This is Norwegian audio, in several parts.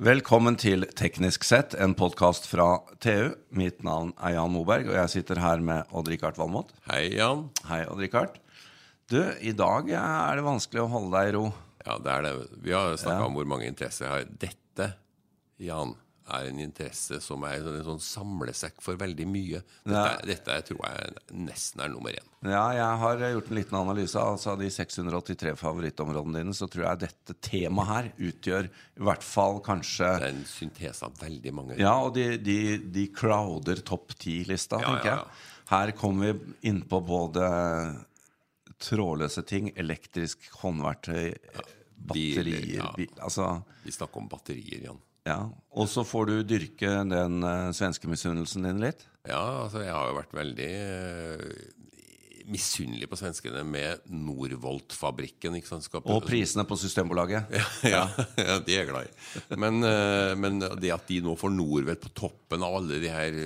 Velkommen til Teknisk sett, en podkast fra TU. Mitt navn er Jan Moberg, og jeg sitter her med Odd-Rikard Valmot. Hei, Jan. Hei, Odd-Rikard. Du, i dag er det vanskelig å holde deg i ro. Ja, det er det. Vi har snakka Ja. om hvor mange interesser jeg har. Dette, Jan, er en interesse som er en sånn samlesekk for veldig mye. Dette, Ja. dette tror jeg nesten er nummer én. Ja, jeg har gjort en liten analyse. Altså Av de 683 favorittområdene dine, så tror jeg dette temaet her utgjør i hvert fall kanskje Det er en syntese av veldig mange. Ja, og de, de, de crowder topp ti-lista, Ja, tenker ja, jeg. Her kommer vi inn på både trådløse ting, elektrisk håndverktøy, batterier ja. bil, Altså Vi snakker om batterier, Jan. Ja. Og så får du dyrke den uh, svenske misunnelsen din litt. Ja, altså jeg har jo vært veldig uh, misunnelig på svenskene med Norvolt-fabrikken. Og prisene på Systembolaget. ja, ja, de er glad i. Men, uh, men det at de nå får Norvelt på toppen av alle de her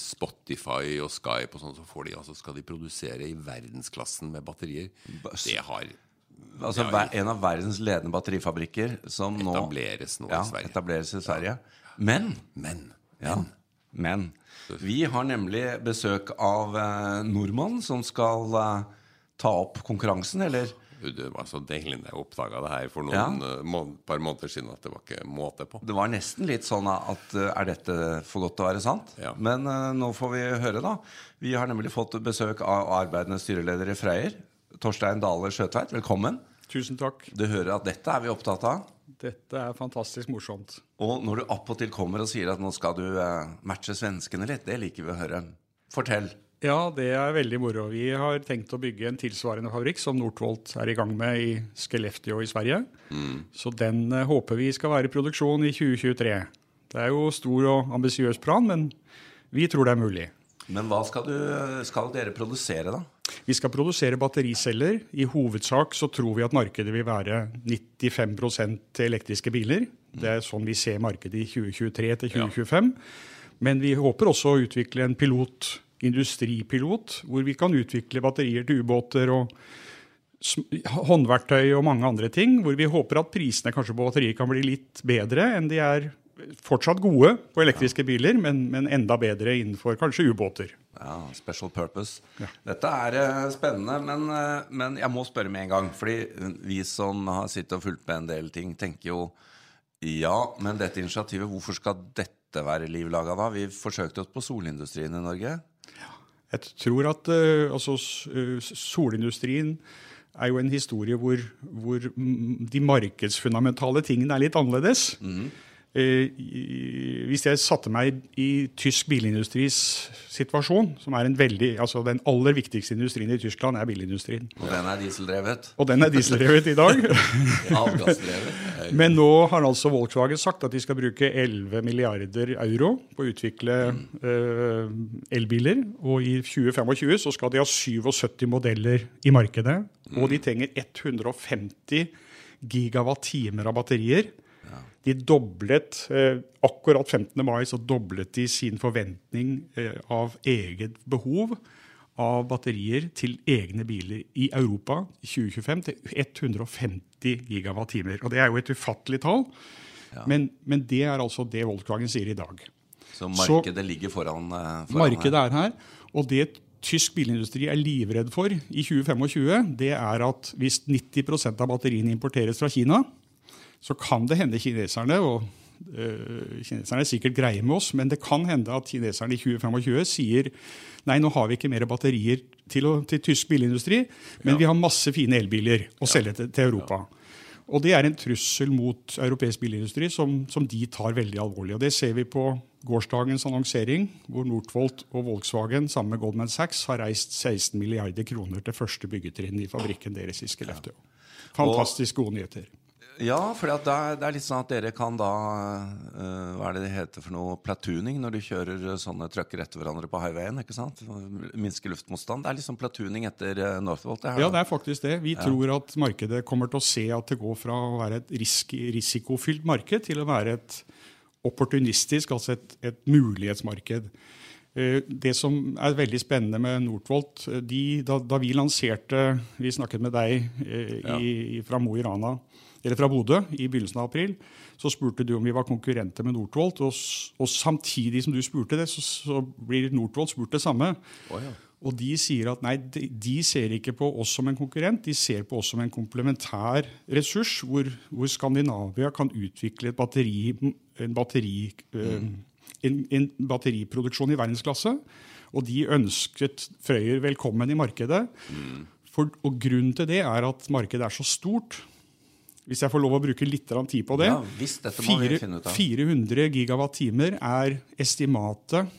Spotify og Skype og sånn, så får de, altså skal de produsere i verdensklassen med batterier. Det har Altså Ja, ver- En av verdens ledende batterifabrikker som nå etableres nå ja, i Sverige. etableres i Sverige. Men Men Ja, men vi har nemlig besøk av eh, nordmann som skal eh, ta opp konkurransen, eller? det var så deilig da jeg oppdaga det her for noen Ja. eh, må par måneder siden at det var ikke måte på. Det var nesten litt sånn at eh, er dette for godt til å være sant? Ja. Men uh, nå får vi høre, da. Vi har nemlig fått besøk av arbeidende styreleder i Freyr. Torstein Dale Skjøtveit, velkommen. Tusen takk. Du hører at dette er vi opptatt av. Dette er fantastisk morsomt. Og når du appåtil kommer og sier at nå skal du eh, matche svenskene litt, det liker vi å høre. Fortell. Ja, det er veldig moro. Vi har tenkt å bygge en tilsvarende fabrikk som Northvolt er i gang med i Skellefteå i Sverige. Så den eh, håper vi skal være i produksjon i 2023. Det er jo stor og ambisiøs plan, men vi tror det er mulig. Men hva skal, du, skal dere produsere, da? Vi skal produsere battericeller. I hovedsak så tror vi at markedet vil være 95 til elektriske biler. Det er sånn vi ser markedet i 2023 til 2025. Men vi håper også å utvikle en pilot, industripilot, hvor vi kan utvikle batterier til ubåter og håndverktøy og mange andre ting. Hvor vi håper at prisene kanskje på batterier kan bli litt bedre enn de er fortsatt gode på elektriske biler, men, men enda bedre innenfor kanskje ubåter. Ja, Special purpose. Dette er eh, spennende, men, eh, men jeg må spørre med en gang. Fordi vi som har sittet og fulgt med en del ting, tenker jo ja, men dette initiativet, hvorfor skal dette være livlaga da? Vi forsøkte oss på solindustrien i Norge. Jeg tror at eh, altså, solindustrien er jo en historie hvor, hvor mm, de markedsfundamentale tingene er litt annerledes. I- hvis jeg satte meg i tysk bilindustris situasjon, som er en veldig, altså den aller viktigste industrien i Tyskland, er bilindustrien. Og den er dieseldrevet. Og den er dieseldrevet i dag. Avgassdrevet. Men nå har altså Volkswagen sagt at de skal bruke 11 milliarder euro på å utvikle eh, elbiler. Og i 2025 så skal de ha 77 modeller i markedet. Og de trenger 150 gigawatt-timer av batterier. De doblet eh, Akkurat 15. mai så doblet de sin forventning eh, av eget behov av batterier til egne biler i Europa i 2025 til 150 gigawatt-timer. Og Det er jo et ufattelig tall, men, men det er altså det Volkswagen sier i dag. Så markedet ligger foran, eh, foran Markedet er her, og det tysk bilindustri er livredd for i 2025, det er at hvis 90% av batteriene importeres fra Kina, så kan det hende kineserne og øh, Kineserne er sikkert greie med oss, men det kan hende at kineserne i 2025 sier nei, nå har vi ikke mer batterier til, å, til tysk bilindustri, men vi har masse fine elbiler å selge til, til Europa. Og Det er en trussel mot europeisk bilindustri som, som de tar veldig alvorlig. Og Det ser vi på gårsdagens annonsering, hvor Northvolt og Volkswagen sammen med Goldman Sachs har reist 16 milliarder kroner til første byggetrinn i fabrikken deres i Skellefteå. Fantastisk gode nyheter. Ja, for det, er- er litt sånn at dere kan da eh, Hva er det det heter for noe? Platooning når du kjører eh, sånne trucker etter hverandre på highwayen. ikke sant? Minske luftmotstand. Det er liksom platooning etter uh, Northvolt. Det her, Ja, det er faktisk det. Vi tror at markedet kommer til å se at det går fra å være et risk, risikofylt marked til å være et opportunistisk, altså et, et mulighetsmarked. Eh, Det som er veldig spennende med Northvolt eh, de, da, da vi lanserte Vi snakket med deg eh, i, ja. fra Mo i Rana eller fra Bodø i begynnelsen av april, så spurte du om vi var konkurrenter med Northvolt. Og, og samtidig som du spurte det, så, så blir Northvolt spurt det samme. Oh, ja. Og de sier at nei, de, de, ser ikke på oss som en konkurrent, de ser på oss som en komplementær ressurs, hvor, hvor Skandinavia kan utvikle et batteri, en, batteri, mm. en, en, batteriproduksjon i verdensklasse. Og de ønsket Frøyer velkommen i markedet. Mm. For, og grunnen til det er at markedet er så stort. Hvis jeg får lov å bruke litt tid på det. Ja, visst, dette må 4, vi finne ut av. 400 gigawatt-timer er estimatet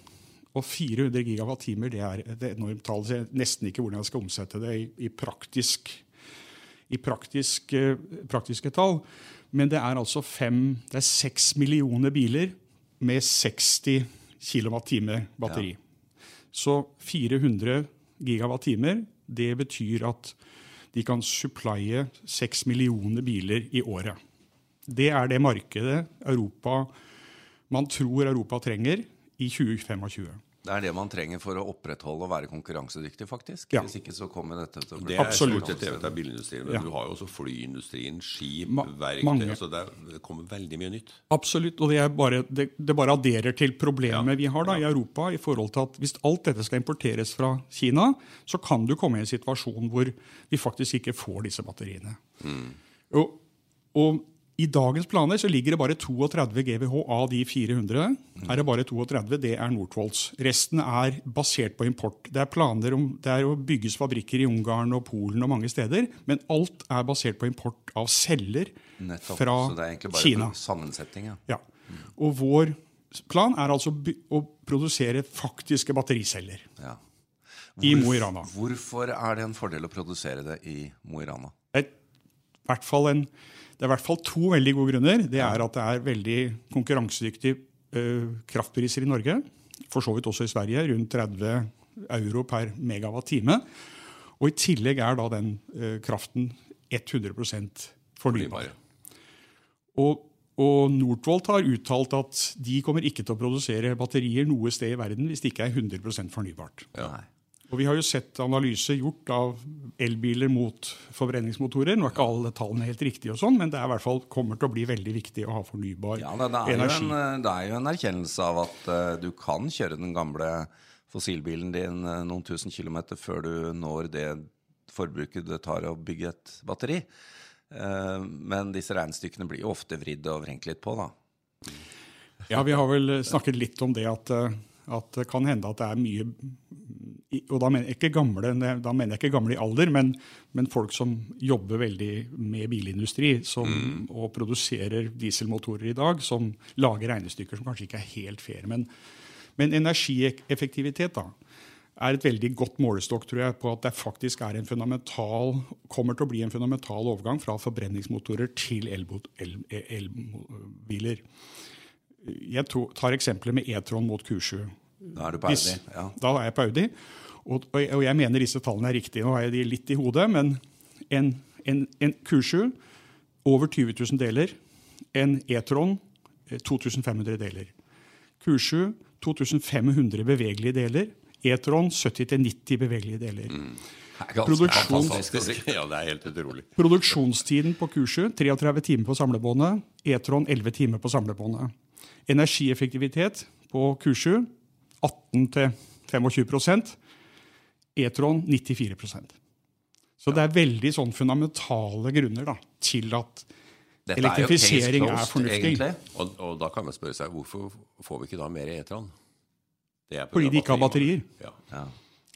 og 400 gigawatt-timer det er et enormt tall. Så jeg nesten ikke hvordan jeg skal omsette det i, i, praktisk, i praktisk, uh, praktiske tall. Men det er altså fem, det er seks millioner biler med 60 kWt batteri. Ja. Så 400 gigawatt-timer, det betyr at de kan supplye 6 millioner biler i året. Det er det markedet Europa, man tror Europa trenger i 2025. Det er det man trenger for å opprettholde og være konkurransedyktig, faktisk. Ja. Hvis ikke så kommer dette til å bli Det er stort sett drevet av bilindustrien, men ja. du har jo også flyindustrien, skip, Ma verktøy Så det, det, kommer veldig mye nytt. Absolutt. Og det, bare, det, det bare adderer til problemet ja. vi har da i Europa i forhold til at hvis alt dette skal importeres fra Kina, så kan du komme i en situasjon hvor vi faktisk ikke får disse batteriene. Mm. Og, og i dagens planer så ligger det bare 32 GWh av de 400. Her Er det bare 32, Det er Northvolts. Resten er basert på import. Det er planer om det er å bygges fabrikker i Ungarn og Polen og mange steder, men alt er basert på import av celler Nettopp. fra Kina. Så det er egentlig bare Kina. sammensetning, ja. ja. Og vår plan er altså å produsere faktiske battericeller ja. i Mo i Rana. Hvorfor er det en fordel å produsere det i Mo i Rana? I hvert fall en det er i hvert fall to veldig gode grunner. Det er at det er veldig konkurransedyktige uh, kraftpriser i Norge. For så vidt også i Sverige. Rundt 30 euro per megawatt-time. Og i tillegg er da den uh, kraften 100 fornybar. Og, og Northvolt har uttalt at de kommer ikke til å produsere batterier noe sted i verden hvis det ikke er 100% fornybart. Ja. Og Vi har jo sett analyser gjort av elbiler mot forbrenningsmotorer. Nå er ikke alle tallene helt riktige, og sånn, men det er i hvert fall kommer til å bli veldig viktig å ha fornybar ja, det, det energi. En, eh, det er jo en erkjennelse av at uh, du kan kjøre den gamle fossilbilen din uh, noen tusen kilometer før du når det forbruket det tar å bygge et batteri. Uh, men disse regnestykkene blir jo ofte vridd og vrengt litt på, da. Ja, vi har vel snakket litt om det at, at det kan hende at det er mye og da mener jeg ikke gamle, da mener jeg ikke gamle i alder, men, men folk som jobber veldig med bilindustri som, mm. og produserer dieselmotorer i dag, som lager regnestykker som kanskje ikke er helt fair. Men, men energieffektivitet da, er et veldig godt målestokk tror jeg, på at det faktisk er en fundamental, kommer til å bli en fundamental overgang fra forbrenningsmotorer til elbiler. Jeg tar eksempler med E-tron mot Q7. Da er du på Audi. Ja. Da er jeg på Audi. Og, og, jeg mener disse tallene er riktige. Nå har jeg de litt i hodet, men en, en, en Q7 over 20 000 deler. En E-tron 2500 eh, deler. Q7 2500 bevegelige deler. E-tron 70-90 bevegelige deler. Mm. Produksjons... Ja, det er helt utrolig. Produksjonstiden på Q7 33 timer på samlebåndet. E-tron 11 timer på samlebåndet. Energieffektivitet på Q7 18-25 E-tron 94% Så det er veldig sånn fundamentale grunner da, til at Dette elektrifisering er, er fornuftig. Og, og, da kan man spørre seg hvorfor får vi ikke da mer E-tron? Fordi de ikke har batterier. Ja. ja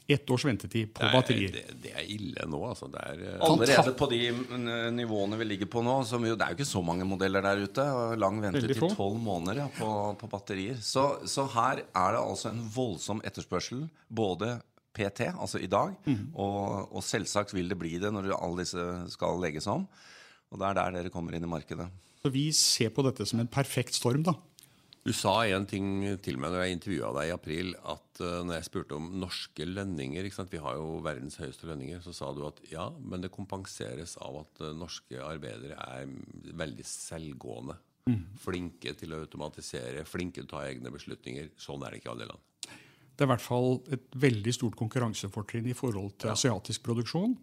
ett års ventetid på batterier. Det, det, er ille nå, altså. Er, uh... Allerede på de nivåene vi ligger på nå jo, Det er jo ikke så mange modeller der ute. Lang ventetid, tolv måneder ja, på, på, batterier. Så, så, her er det altså en voldsom etterspørsel. Både PT, altså i dag, mm. og, og, selvsagt vil det bli det når alle disse skal legges om. Og det er der dere kommer inn i markedet. Så vi ser på dette som en perfekt storm, da. Du sa en ting til meg når jeg intervjua deg i april, at uh, når jeg spurte om norske lønninger Vi har jo verdens høyeste lønninger. Så sa du at ja, men det kompenseres av at uh, norske arbeidere er veldig selvgående. Mm. Flinke til å automatisere, flinke til å ta egne beslutninger. Sånn er det ikke i alle land. Det er i hvert fall et veldig stort konkurransefortrinn i forhold til ja. asiatisk produksjon.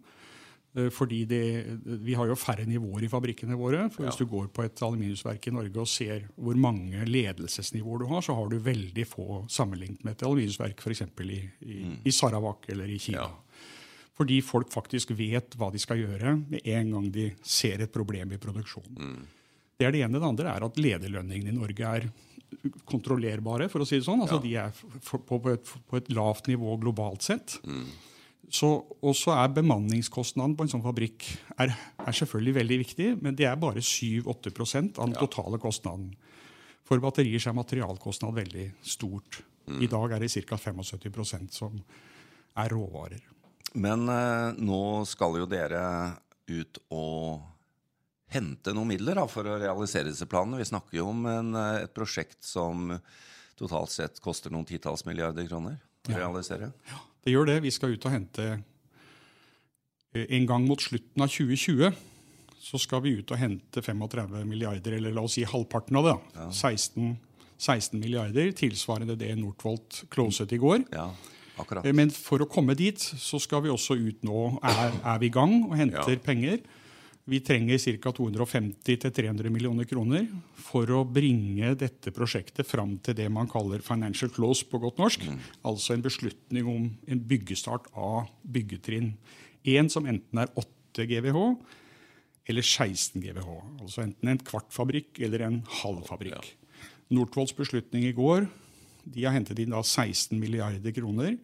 Eh, fordi det, Vi har jo færre nivåer i fabrikkene våre. for Hvis du går på et aluminiumsverk i Norge og ser hvor mange ledelsesnivåer du har, så har du veldig få sammenlignet med et aluminiumsverk f.eks. I, i, mm. i Sarawak eller i Kina. Ja. Fordi folk faktisk vet hva de skal gjøre med en gang de ser et problem i produksjonen. Mm. Det er det ene. Det andre er at lederlønningene i Norge er kontrollerbare, for å si det sånn. Altså, ja. De er på, et, på, et, lavt nivå globalt sett. Mm. Så også er bemanningskostnaden på en sånn fabrikk er, er selvfølgelig veldig viktig, men det er bare 7-8 av den totale kostnaden. For batterier er materialkostnad veldig stort. Mm. I dag er det ca. 75% som er råvarer. Men eh, nå skal jo dere ut og hente noen midler da, for å realisere disse planene. Vi snakker jo om en, eh, et prosjekt som totalt sett koster noen titalls milliarder kroner å realisere. Ja, det gjør det. Vi skal ut og hente eh, En gang mot slutten av 2020 så skal vi ut og hente 35 milliarder, eller la oss si halvparten av det. Ja. 16, 16, milliarder, tilsvarende det Northvolt closet i går. Ja, akkurat. Eh, men for å komme dit så skal vi også ut nå, er, er vi i gang og henter ja. penger. Vi trenger ca. 250-300 millioner kroner for å bringe dette prosjektet fram til det man kaller financial close på godt norsk. Mm. Altså en beslutning om en byggestart av byggetrinn 1 som enten er 8 GWh eller 16 GWh. Altså enten en kvartfabrikk eller en halvfabrikk. Ja. Northvolds beslutning i går de har hentet inn da 16 milliarder kroner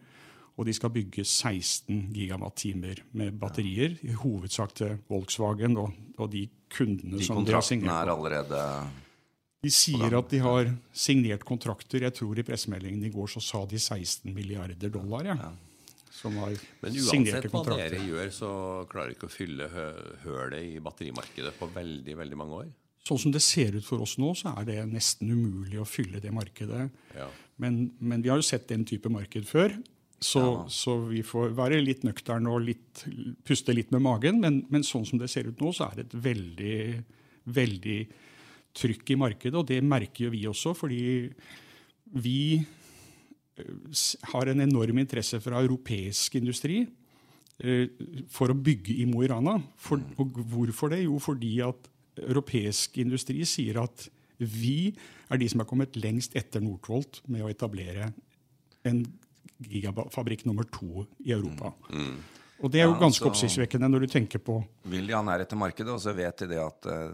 og de skal bygge 16 gigawatt-timer med batterier, i hovedsak til Volkswagen og, og de kundene de som de har signert. er allerede De sier at de har signert kontrakter. Jeg tror i pressemeldingen i går så sa de 16 milliarder dollar. Ja. Som har Men uansett hva dere gjør, så klarer dere ikke å fylle hølet i batterimarkedet på veldig, veldig mange år? Sånn som det ser ut for oss nå, så er det nesten umulig å fylle det markedet. Ja. Men, men, vi har jo sett den type marked før. Så, ja. så, vi får være litt nøkterne og litt, puste litt med magen. Men, men, sånn som det ser ut nå, så er det et veldig, veldig trykk i markedet. Og det merker jo vi også, fordi vi eh, har en enorm interesse fra europeisk industri eh, for å bygge i Mo i Rana. For, mm. og hvorfor det? Jo, fordi at europeisk industri sier at vi er de som er kommet lengst etter Northvolt med å etablere en gigafabrikk nummer to i Europa. Mm. Mm. Og Det er jo ja, ganske oppsiktsvekkende når du tenker på Vil de ha nærhet til markedet, og så vet de det at uh,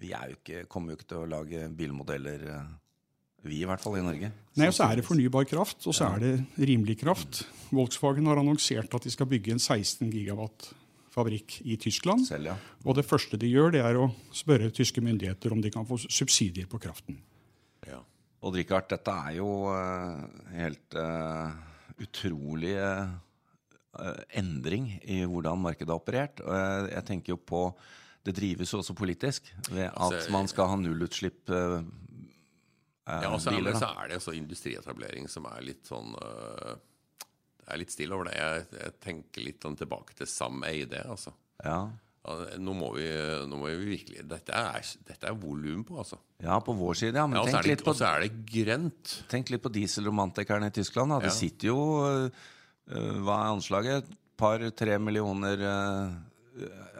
vi jo ikke, kommer jo ikke til å lage bilmodeller, uh, vi i hvert fall i Norge. Nei, og så er det fornybar kraft, og så ja. er det rimelig kraft. Volkswagen har annonsert at de skal bygge en 16 gigawatt fabrikk i Tyskland. Selv, ja. Og det første de gjør, det er å spørre tyske myndigheter om de kan få subsidier på kraften. Odd Rikard, dette er jo uh, helt uh, utrolig uh, endring i hvordan markedet har operert. Og jeg, jeg, tenker jo på Det drives jo også politisk ved at altså, man skal ha nullutslipp uh, ja, og så er, så er det også industrietablering som er litt sånn Det er litt stille over det. Jeg, jeg tenker litt sånn tilbake til Sam Eide, altså. Ja. Nå må, vi, nå må vi virkelig Dette er, dette er volum på, altså. Ja, på vår side, ja. Men ja, tenk, litt på, er det grønt. tenk litt på dieselromantikerne i Tyskland. Da. Det ja. sitter jo uh, Hva er anslaget? Et par-tre millioner uh,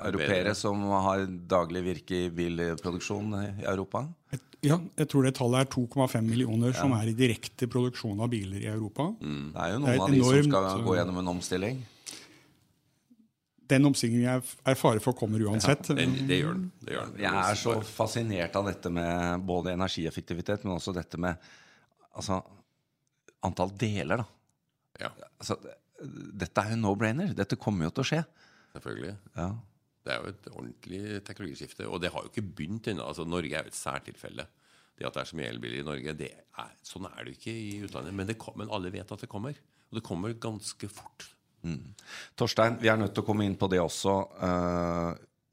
europeere som har daglig virke i bilproduksjon i Europa? Ja, jeg tror det tallet er 2,5 millioner ja. som er i direkte produksjon av biler i Europa. Mm. Det er jo noen av de enormt, som skal gå gjennom en omstilling den omstillingen er fare for kommer uansett. Ja, det, det, gjør den. det, gjør den. Jeg er så fascinert av dette med både energieffektivitet, men også dette med altså, antall deler. da. Ja. Altså, dette er jo no-brainer. Dette kommer jo til å skje. Selvfølgelig. Ja. Det er jo et ordentlig teknologiskifte. Og det har jo ikke begynt ennå. Altså, Norge er jo et særtilfelle. Det at det er så mye elbiler i Norge, er, sånn er det jo ikke i utlandet. Men, kom, men alle vet at det kommer. Og det kommer ganske fort. Mm. Torstein, vi er nødt til å komme inn på det også. Eh,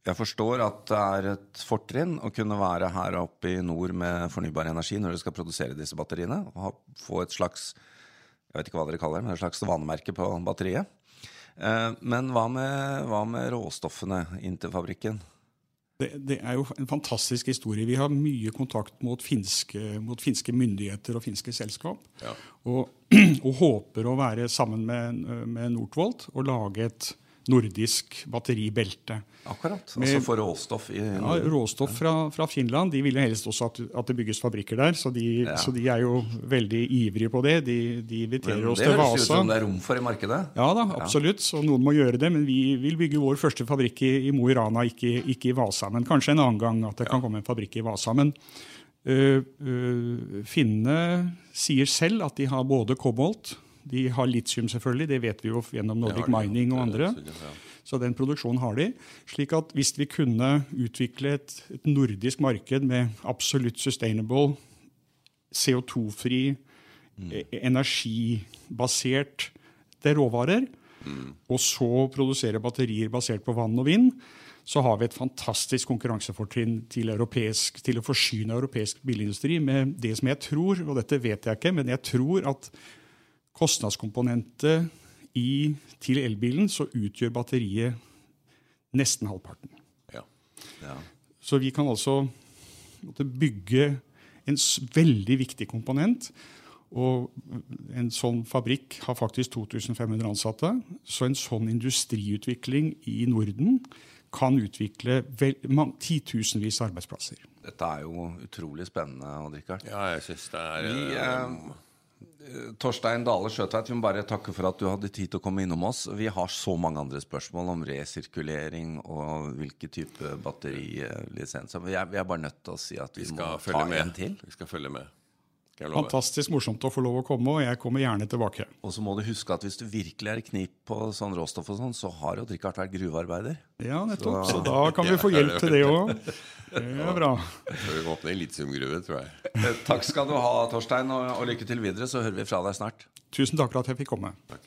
jeg forstår at det er et fortrinn å kunne være her oppe i nord med fornybar energi når dere skal produsere disse batteriene. og Få et slags jeg vet ikke hva dere kaller det, men et slags vanemerke på batteriet. Eh, men hva med, hva med råstoffene inn til fabrikken? Det, det, er jo en fantastisk historie. Vi har mye kontakt mot finske, mot finske myndigheter og finske selskap. Ja. Og, og, håper å være sammen med, med Northvolt og lage et nordisk batteribelte. Akkurat. Altså for råstoff i ja, Råstoff fra, fra, Finland. De vil jo helst også at, at, det bygges fabrikker der, så de, ja. så de, er jo veldig ivrige på det. De, de inviterer oss til Vasa. Det høres ut som det er rom for i markedet? Ja da, absolutt. Så noen må gjøre det. Men vi vil bygge vår første fabrikk i, i Mo i Rana, ikke, ikke, i Vasa. Men kanskje en annen gang at det kan komme en fabrikk i Vasa. Men øh, øh, finnene sier selv at de har både kobolt de har litium, selvfølgelig. Det vet vi jo gjennom Nordic Mining og andre. Så den produksjonen har de. slik at hvis vi kunne utvikle et, et nordisk marked med absolutt sustainable, CO2-fri, mm. E, energibasert råvarer, mm. og så produsere batterier basert på vann og vind, så har vi et fantastisk konkurransefortrinn til, til, å forsyne europeisk bilindustri med det som jeg tror, og dette vet jeg ikke, men jeg tror at kostnadskomponentet i, til elbilen, så utgjør batteriet nesten halvparten. Ja. Ja. Så vi kan altså bygge en veldig viktig komponent. Og en sånn fabrikk har faktisk 2500 ansatte. Så en sånn industriutvikling i Norden kan utvikle vel, titusenvis av arbeidsplasser. Dette er jo utrolig spennende, Odd Rikard. Ja, jeg synes det er... Vi, eh, Torstein Dale Sjøtveit, vi må bare takke for at du hadde tid til å komme innom oss. Vi har så mange andre spørsmål om resirkulering og hvilke type batterilisens. Vi, vi, er bare nødt til å si at vi, vi må ta med. en til. Vi skal følge med. Fantastisk morsomt å få lov å komme, og jeg kommer gjerne tilbake. Og så må du huske at hvis du virkelig er i knip på sånn råstoff og sånn, så har jo Richard vært gruvearbeider. Ja, nettopp. Så, så da kan vi få hjelp til det òg. Det er bra. Før vi åpner litiumgruve, tror jeg. Eh, takk skal du ha, Torstein, og, og lykke til videre. Så hører vi fra deg snart. Tusen takk for at jeg fikk komme. Takk.